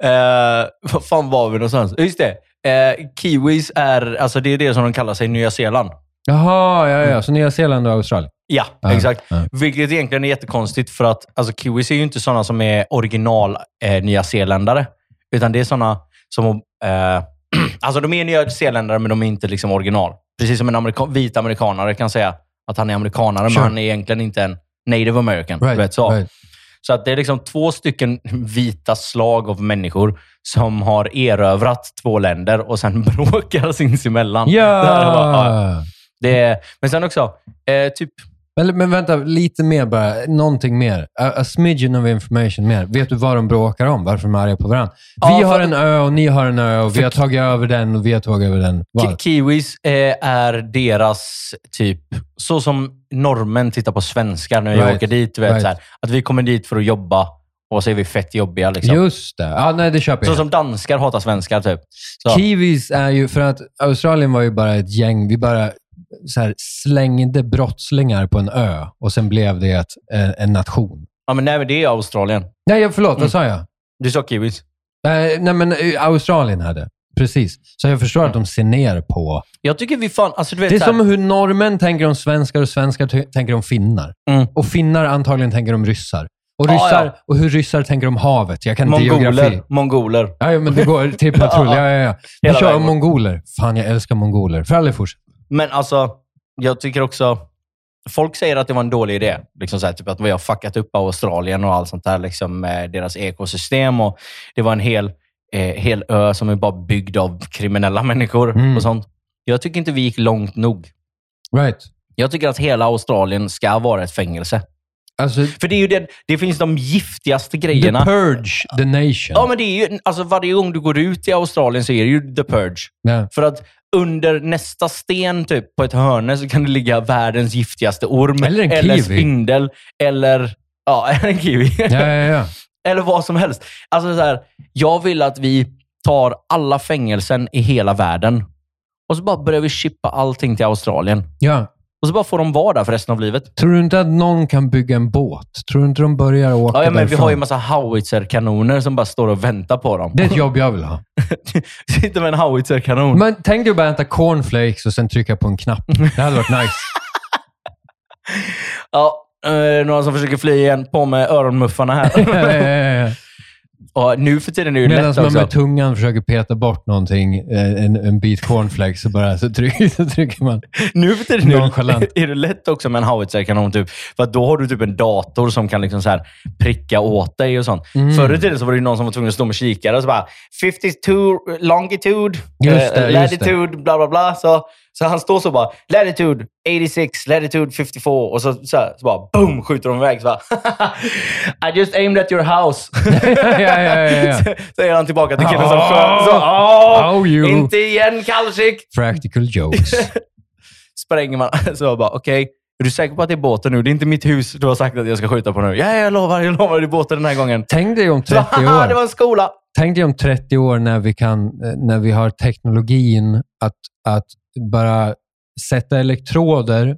Eh, vad fan var vi någonstans? Just det. Eh, kiwis är, alltså det är det som de kallar sig i Nya Zeeland. Jaha, ja, ja. Så Nya Zeeland och Australien. Ja, Ja, exakt. ja. Vilket egentligen är jättekonstigt för att alltså, kiwis är ju inte sådana som är original eh, Nya Zeeländare. Utan det är sådana som... Eh, alltså de är Nya Zeeländare, men de är inte liksom original. Precis som en amerika- vit amerikanare kan säga att han är amerikanare, Sure. men han är egentligen inte en native american. Right, vet, så. right. Så att det är liksom två stycken vita slag av människor som har erövrat två länder och sen bråkar sinsemellan. Det ja, Ja! det men sen också, eh, typ Men, men vänta, lite mer bara. Någonting mer. A, a smidgen of information mer. Vet du vad de bråkar om? Varför de är arga på varandra? Ja, vi har en ö och ni har en ö och vi har tagit över den och vi har tagit över den. Vad? Kiwis eh, är deras typ, så som norrmän tittar på svenskar när vi Right, åker dit. Vet, right. så här, att vi kommer dit för att jobba och så är vi fett jobbiga. Liksom. Just det. Ja, nej, det köper Så jag. som danskar hatar svenskar. Typ. Så. Kiwis är ju, för att Australien var ju bara ett gäng, vi bara så här, slängde brottslingar på en ö och sen blev det ett, en, en nation. Ja, men nej, men det är Australien. Nej, jag- förlåt, Mm. vad sa jag? Du sa kiwis. Nej, nej men eh, Australien hade. Precis. Så jag förstår att de ser ner på... Jag tycker vi fan... Alltså, vet, Det är som hur norrmän tänker om svenskar och svenskar tänker om finnar. Mm. Och finnar antagligen tänker om ryssar. Och, ryssar, ja. och hur ryssar tänker om havet. Jag kan inte geografi. mongoler. mongoler. Ja, ja, men det går till patrull. Ja, ja, ja. Vi kör om mongoler. Fan, jag älskar mongoler. För aldrig fortsätt. Men alltså, jag tycker också... Folk säger att det var en dålig idé. Liksom så här, typ att vi har fuckat upp Australien och allt sånt där. Liksom, med deras ekosystem. Och det var en hel, eh, hel ö som är bara byggd av kriminella människor. Mm. och sånt. Jag tycker inte vi gick långt nog. Right. Jag tycker att hela Australien ska vara ett fängelse. Alltså, För det, är ju det, det finns de giftigaste the grejerna. purge, the nation. Ja, men det är ju, alltså varje gång du går ut i Australien så är det ju the purge. Ja. För att under nästa sten typ, på ett hörne så kan det ligga världens giftigaste orm. Eller en eller kiwi. spindel. Eller ja, en kiwi. Ja, ja, ja. eller vad som helst. Alltså så här, Jag vill att vi tar alla fängelsen i hela världen och så bara börjar vi chippa allting till Australien. ja. Och så bara får de vara där för resten av livet. Tror du inte att någon kan bygga en båt? Tror du inte de börjar åka Ja, ja, men vi därifrån? har ju en massa howitzer-kanoner som bara står och väntar på dem. Det är ett jobb jag vill ha. Sitter med en howitzer-kanon. Men tänk dig att bara äta cornflakes och sen trycka på en knapp. Det hade varit nice. Ja, eh, några som försöker fly igen. På med öronmuffarna här. Och nu för tiden är det ju Medan lätt man också. med tungan försöker peta bort någonting, eh, en, en bit cornflakes, så, bara, så, trycker, så trycker man. Nu för tiden är Nonchalant. det, är det lätt också med en howitzer-kanon. Typ, för att då har du typ en dator som kan liksom så här pricka åt dig och sånt. Mm. Förr i tiden så var det någon som var tvungen att stå med kikare och så bara 52 longitude, Just det, eh, just det. latitude, bla bla bla. Så, så han står så bara latitude 86, latitude 54 och så, så, här, så bara boom skjuter de iväg. Så bara, I just aimed at your house. ja, ja, ja, ja. Säger han tillbaka till killen som Oh. sköt. Så, "Åh, Oh, you. Inte igen kallskick! Practical jokes. Spränger man. Så bara, okej. Är du säker på att det är båten nu? Det är inte mitt hus du har sagt att jag ska skjuta på nu. Ja, jag lovar. Jag lovar. Det är båten den här gången. Tänk dig om 30 Haha, det var år. en skola! Tänk dig om 30 år när vi, kan, eh, när vi har teknologin att, att bara sätta elektroder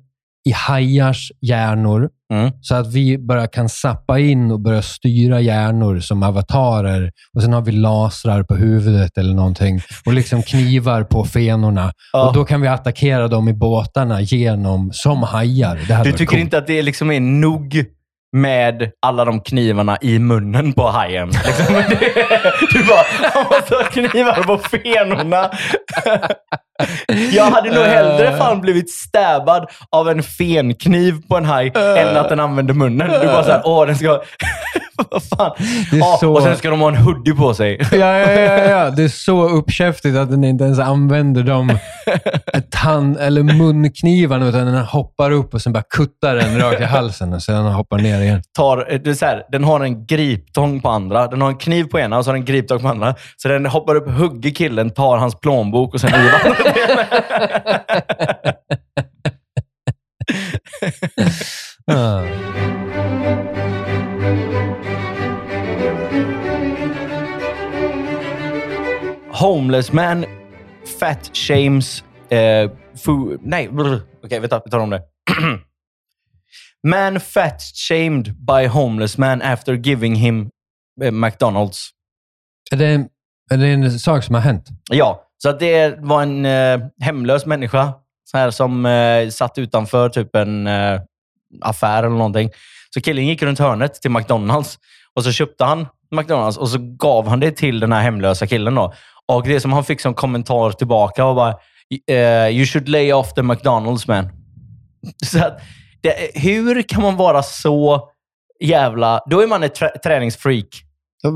i hajars hjärnor Mm. så att vi bara kan sappa in och börja styra hjärnor som avatarer. Och Sen har vi lasrar på huvudet eller någonting och liksom knivar på fenorna. Ja. Och Då kan vi attackera dem i båtarna genom, som hajar. Det Du tycker coolt. inte att det liksom är nog med alla de knivarna i munnen på hajen? Liksom, du bara, han måste ha knivar på fenorna. Jag hade nog hellre fan blivit stabbad av en fenkniv på en haj än att den använde munnen. Du bara såhär, åh den ska... Vad fan. Ja, så- Och sen ska de ha en hoodie på sig. Ja, ja, ja, ja. Det är så uppkäftigt att den inte ens använder de tand eller munknivarna, utan den hoppar upp och sen bara kuttar den rakt i halsen och sen hoppar ner igen. tar, det är här, den har en griptång på andra, den har en kniv på ena och så har den en griptång på andra. Så den hoppar upp, hugger killen, tar hans plånbok och sen river han Ah. Homeless man fat shames... Eh, food, nej, okej vänta, vi tar om det. man fat shamed by homeless man after giving him eh, McDonalds. Är, det en, är det en sak som har hänt? Ja, så att det var en eh, hemlös människa så här, som eh, satt utanför typ en eh, affär eller någonting. Så killen gick runt hörnet till McDonalds och så köpte han McDonalds och så gav han det till den här hemlösa killen. Då. Och det som han fick som kommentar tillbaka var bara eh, “You should lay off the McDonalds man”. Så att, det, hur kan man vara så jävla... Då är man ett trä- träningsfreak.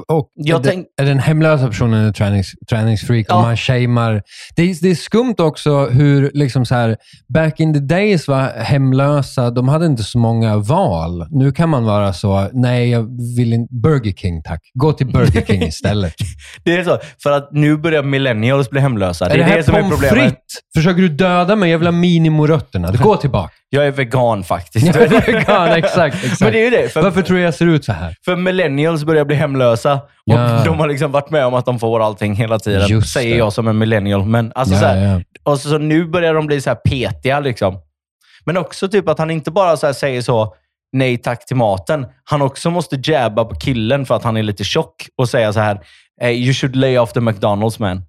Och, Jag är, det, tänk- är den hemlösa personen en tränings, träningsfreak Ja. och man shamear. Det är, det är skumt också hur, liksom så här, back in the days var hemlösa, de hade inte så många val. Nu kan man vara så, nej, jag vill inte, Burger King tack. Gå till Burger King istället. Det är så. För att nu börjar millennials bli hemlösa. Det är är det det, som är problemet. frites? Försöker du döda mig? Jag vill ha minimorötterna. Gå tillbaka. Jag är vegan faktiskt. Jag är vegan, exakt. exakt. Men det är ju det. För, Varför tror du jag ser ut så här? för millennials börjar bli hemlösa. Och Ja. De har liksom varit med om att de får allting hela tiden. Just säger det. jag som en millennial. Men alltså Ja, så här, ja. Och så, så nu börjar de bli så här petiga. Liksom. Men också typ att han inte bara så säger så, nej tack till maten. Han också måste jabba på killen för att han är lite tjock och säga så här, you should lay off the McDonalds man.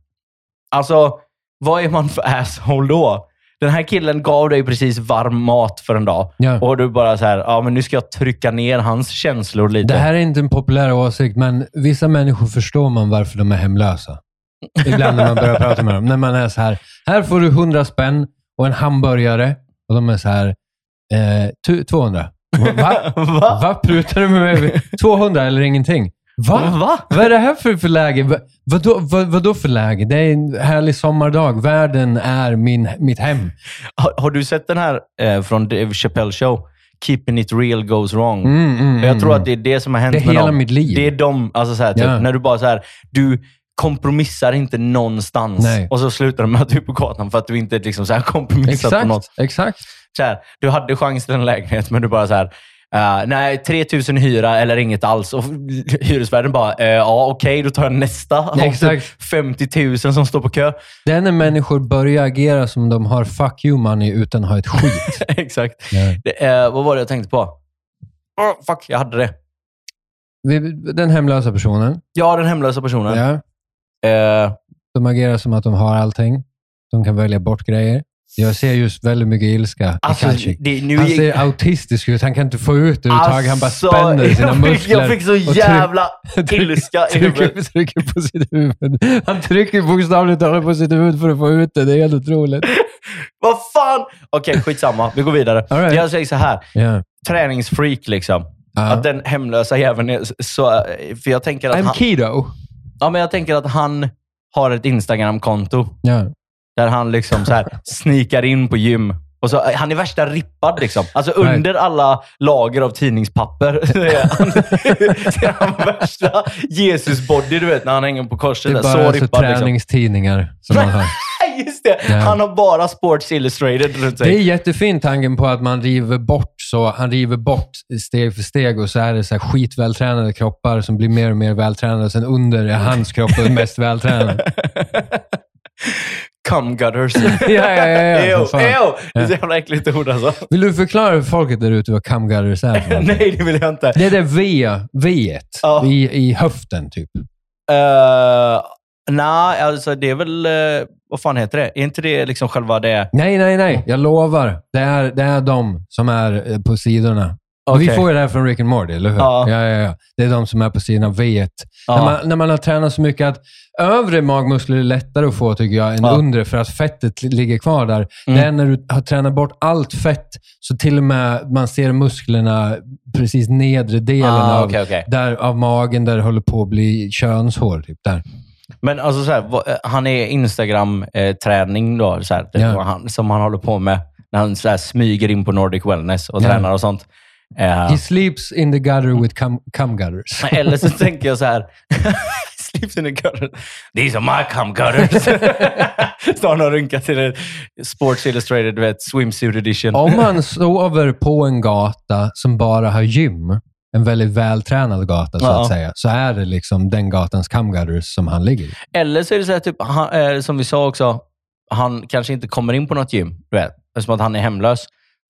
Alltså, vad är man för asshole då? Den här killen gav dig precis varm mat för en dag. Ja. Och du bara så här, ja men nu ska jag trycka ner hans känslor lite. Det här är inte en populär åsikt, men vissa människor förstår man varför de är hemlösa. Ibland när man börjar prata med dem. När man är så här, här får du 100 spänn och en hamburgare. Och de är så här, eh, tu- 200. Va? Va? Va? Prutar du med mig? 200 eller ingenting? Va? Va? Vad är det här för, för läge? Va, vadå, vad, vadå för läge? Det är en härlig sommardag. Världen är min, mitt hem. Har, har du sett den här eh, från Dave Chappelle show? Keeping it real goes wrong. Mm, mm, jag tror mm. att det är det som har hänt Det är med hela dem. mitt liv. Det är de, alltså så här, typ, Ja. när du bara så här, du kompromissar inte någonstans. Nej. Och så slutar det med att du är på gatan för att du inte liksom så här kompromissat på något. Exakt, exakt. Så här, du hade chans till en lägenhet, men du bara så här, eh, nej, 3000 i hyra eller inget alls. Och hyresvärden bara, eh, ja okej, då tar jag nästa. Typ Exakt. 50 000 som står på kö. Det är när människor börjar agera som de har fuck you money utan att ha ett skit. Exakt. Ja. Det, eh, vad var det jag tänkte på? Oh, fuck, jag hade det. Den hemlösa personen, Ja, den hemlösa personen. Eh, de agerar som att de har allting. De kan välja bort grejer. Jag ser just väldigt mycket ilska alltså, i Kalcik. det, nu Han ser autistisk ut. Han kan inte få ut det överhuvudtaget. Han bara Alltså, spänner sina jag fick, muskler. Jag fick så jävla tryck- ilska i huvudet. trycker, trycker på sitt huvud. Han trycker bokstavligt talat på sitt huvud för att få ut det. Det är helt otroligt. Vad fan! Okej, skitsamma. Vi går vidare. Right. Jag säger så här. Ja. Träningsfreak liksom. Ja. Att den hemlösa jäveln är så... För jag tänker att I'm han, keto. ja, men jag tänker att han har ett Instagram-konto Ja. Där han liksom så här sneakar in på gym. Och så, han är värsta rippad liksom. Alltså under alla lager av tidningspapper han, är han värsta Jesus-body, du vet, när han hänger på korset. Det är bara så alltså rippad liksom. träningstidningar som man har. Just det. Ja. Han har bara Sports Illustrated runt Det är sig. jättefint tanken på att man river bort så. Han river bort steg för steg och så är det så här skitvältränade kroppar som blir mer och mer vältränade. Sen under är hans kropp den mest vältränade. Cum gutters. Ja, ja, ja. ja, Ew, fan. ew. Det är så jävla äckligt ord alltså. Vill du förklara för folket där ute vad camgutters är? för någonting? Nej, det vill jag inte. Det är det V, V Ja. i, i höften, typ. Uh, Nej, alltså det är väl... eh, vad fan heter det? Är inte det liksom själva det... Nej, nej, nej. Jag lovar. Det är, det är de som är eh, på sidorna. Okej. Vi får ju det här från Rick and Morty, eller hur? Ja. Ja, ja, ja. Det är de som är på sidan av V1. Ja. När, man, när man har tränat så mycket att övre magmuskler är lättare att få, tycker jag, än Ja. undre, för att fettet li- ligger kvar där. Mm. Det är när du har tränat bort allt fett, så till och med man ser musklerna precis nedre delen Ah, av, okej, okej. Där, av magen, där det håller på att bli könshår. Typ, där. Men alltså så här, eh, han är Instagram-träning då, så här, Ja. han, som han håller på med när han så smyger in på Nordic Wellness och tränar och sånt. Eh, He sleeps in the gutter with cum, cum gutters. Eller så tänker jag så här. Sleeps in the gutter. These are my cum gutters. Står han och runkar till det. Sports Illustrated, vet, swimsuit edition. Om man sover på en gata som bara har gym, en väldigt vältränad gata så Ja. att säga, så är det liksom den gatans camgutters som han ligger i. Eller så är det så här, typ, han, eh, som vi sa också, han kanske inte kommer in på något gym, du vet, eftersom att han är hemlös.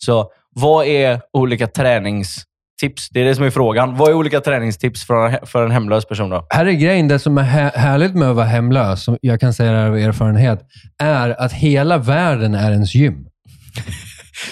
Så vad är olika träningstips? Det är det som är frågan. Vad är olika träningstips för en, för en hemlös person då? Här är grejen, det som är härligt med att vara hemlös, som jag kan säga det här av erfarenhet, är att hela världen är ens gym.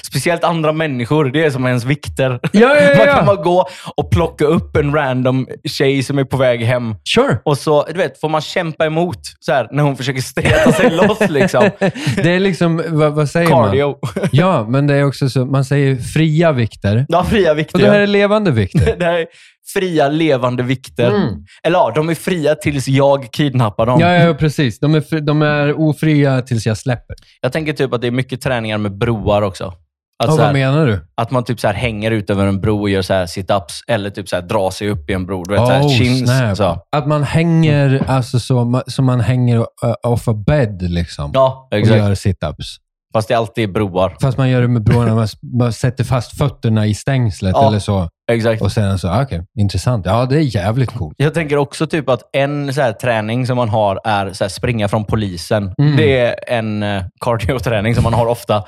Speciellt andra människor, det är som ens vikter. Ja, ja, ja, Man kan bara gå och plocka upp en random tjej som är på väg hem. Sure. Och så du vet, får man kämpa emot så här, när hon försöker streta sig loss. Liksom. Det är liksom, vad, vad säger man? Cardio. Ja, men det är också så, man säger fria vikter. Ja, fria vikter. Och det här är levande vikter. Det här är fria, levande vikter. Mm. Eller ja, de är fria tills jag kidnappar dem. Ja, ja, precis. De är, de är ofria tills jag släpper. Jag tänker typ att det är mycket träningar med broar också. Att, Och så vad här, menar du? att man typ så här hänger ut över en bro och gör så här sit-ups. Eller typ så här drar sig upp i en bro. Du vet, så här, Oh, chins. Så. Att man hänger alltså så, som man hänger off a bed liksom. Ja, och exakt. gör sit-ups. Fast det alltid är broar. Fast man gör det med broarna. Man, man sätter fast fötterna i stängslet Ja. eller så. Exakt. Och sen så, ah, okej, intressant. Ja, det är jävligt coolt. Jag tänker också typ att en så här träning som man har är så här springa från polisen. Mm. Det är en uh, cardio-träning som man har ofta.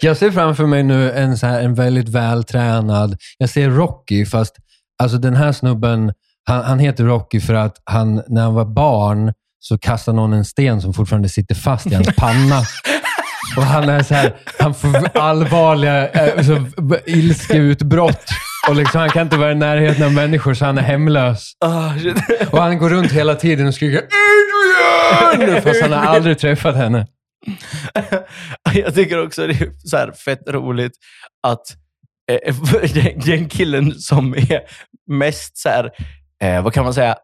Jag ser framför mig nu en, så här, en väldigt vältränad, jag ser Rocky, fast alltså den här snubben, han, han heter Rocky för att han, när han var barn så kastade någon en sten som fortfarande sitter fast i hans panna. Och han är så här, han får allvarliga eh, så, v- ilskeutbrott. Och liksom, han kan inte vara i närheten av människor, så han är hemlös. Shit. Och han går runt hela tiden och skriker Adrian! Fast han har aldrig träffat henne. Jag tycker också det är så här fett roligt att eh, den- den killen som är mest så här, eh, vad kan man säga,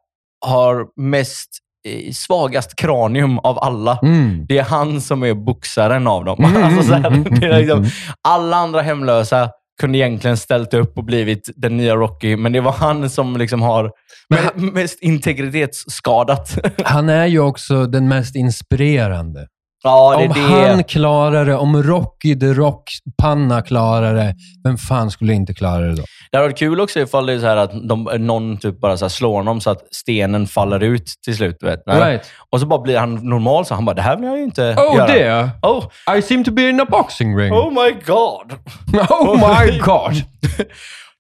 har mest eh, svagast kranium av alla. Mm. Det är han som är boxaren av dem. Mm, Alltså så här, det är liksom, alla andra hemlösa kunde egentligen ställt upp och blivit den nya Rocky, men det var han som liksom har Men me- mest integritetsskadat. Han är ju också den mest inspirerande. Ja, det är om det. han klarar det, om Rocky the Rock-panna klarar det, vem fan skulle inte klara det då? Det hade varit kul också ifall det är så att de, någon typ bara så slår honom så att stenen faller ut till slut. Vet. Right. Och så bara blir han normal, så han bara, det här vill jag ju inte Oh göra. dear, Oh, I seem to be in a boxing ring. oh my god. Oh my god.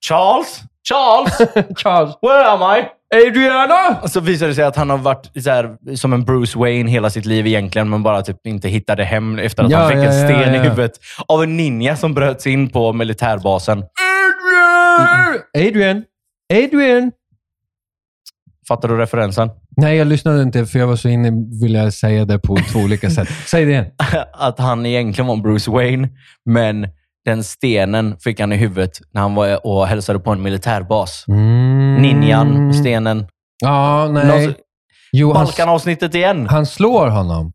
Charles? Charles? Charles. Where am I? Adriana! Och så visar det sig att han har varit så här, som en Bruce Wayne hela sitt liv egentligen, men bara typ inte hittade hem efter att Ja, han fick ja, en sten ja, i huvudet av en ninja som bröt sig in på militärbasen. Adrian! Adrian! Adrian! Fattar du referensen? Nej, jag lyssnade inte för jag var så inne ville jag säga det på två olika sätt. Säg det igen. att han egentligen var en Bruce Wayne, men den stenen fick han i huvudet när han var och hälsade på en militärbas. Mm. Ninjan, stenen. Ja, nej. Någon- Jo, Balkan-avsnittet igen. han slår honom.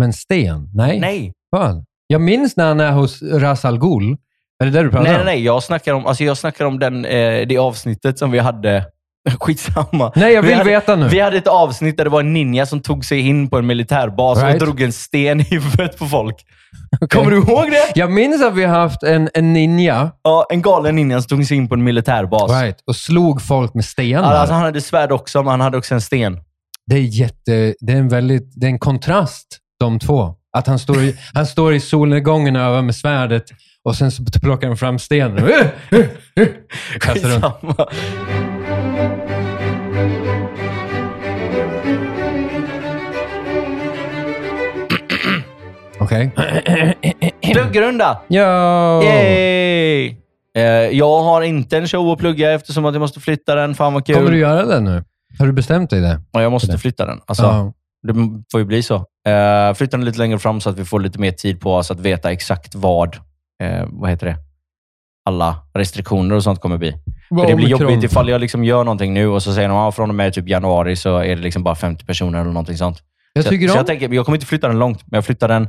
Men sten? Nej. Nej. Fan. Jag minns när han är hos Ras Al Ghul. Är det där du pratar Nej, nej, om? nej. Jag snackar om, alltså jag snackar om den, eh, det avsnittet som vi hade Skitsamma. Nej, jag Vi vill hade, veta nu. Vi hade ett avsnitt där det var en ninja som tog sig in på en militärbas Right. och drog en sten i huvudet på folk. Okej. Kommer du ihåg det? Jag minns att vi har haft en, en ninja Ja, en galen ninja som tog sig in på en militärbas. right, och slog folk med stenar. Alltså, han hade svärd också, men han hade också en sten. Det är, jätte, det är en väldigt, det är en kontrast, de två. Att han står i, han står i solnedgången och övar med svärdet och sen så plockar han fram stenen. Kastar runt. Okej. Pluggrunda! Ja. Yay! Eh, jag har inte en show att plugga eftersom att jag måste flytta den. Fan vad kul. Kommer du göra det nu? Har du bestämt dig det? Ja, jag måste flytta den. Alltså, Ja. Det får ju bli så. Uh, flytta den lite längre fram så att vi får lite mer tid på oss att veta exakt vad, eh, vad heter det? alla restriktioner och sånt kommer bli. För det blir jobbigt ifall jag liksom gör någonting nu och så säger de att från och med typ januari så är det liksom bara 50 personer eller någonting sånt. Jag så så jag, tänker, jag kommer inte flytta den långt, men jag flyttar den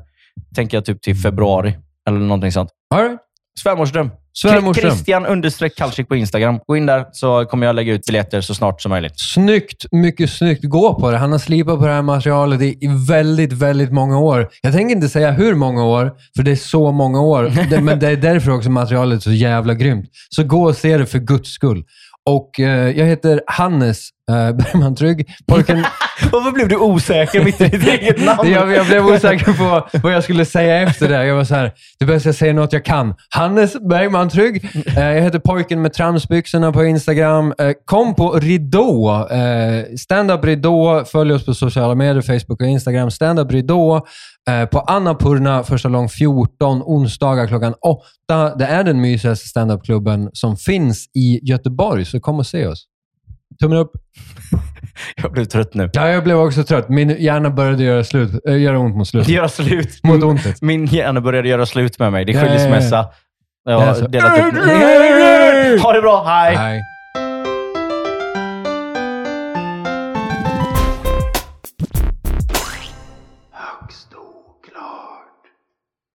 tänker jag typ till februari eller någonting sånt. All right. Svärmorsdröm. Svärmorsdröm. Christian understreck Kalsik på Instagram. Gå in där så kommer jag lägga ut biljetter så snart som möjligt. Snyggt, mycket snyggt. Gå på det. Han har slipat på det här materialet i väldigt, väldigt många år. Jag tänker inte säga hur många år, för det är så många år. Men det är därför också materialet är så jävla grymt. Så gå och se det för guds skull. Och eh, jag heter Hannes eh, Bergman Trygg. Pojken, Varför blev du osäker mitt i ditt eget namn? jag, jag blev osäker på vad jag skulle säga efter det. Jag var så här, det bästa jag säger något jag kan. Hannes Bergman Trygg. Eh, jag heter pojken med tramsbyxorna på Instagram. Eh, kom på Ridå. Eh, Stand-up Ridå. Följ oss på sociala medier, Facebook och Instagram. Stand-up Ridå. Eh, på Annapurna första lång 14, onsdagar klockan 8. Det är den mysigaste standupklubben som finns i Göteborg, så kom och se oss. Tummen upp. Jag blev trött nu. Ja, jag blev också trött. Min hjärna började göra, slut, äh, göra ont mot slutet. Göra slut. Mot ontet. Min hjärna började göra slut med mig. Det är Ja, ja, ja. skilsmässa. Jag har delat upp Ha det bra. Hej! Nej.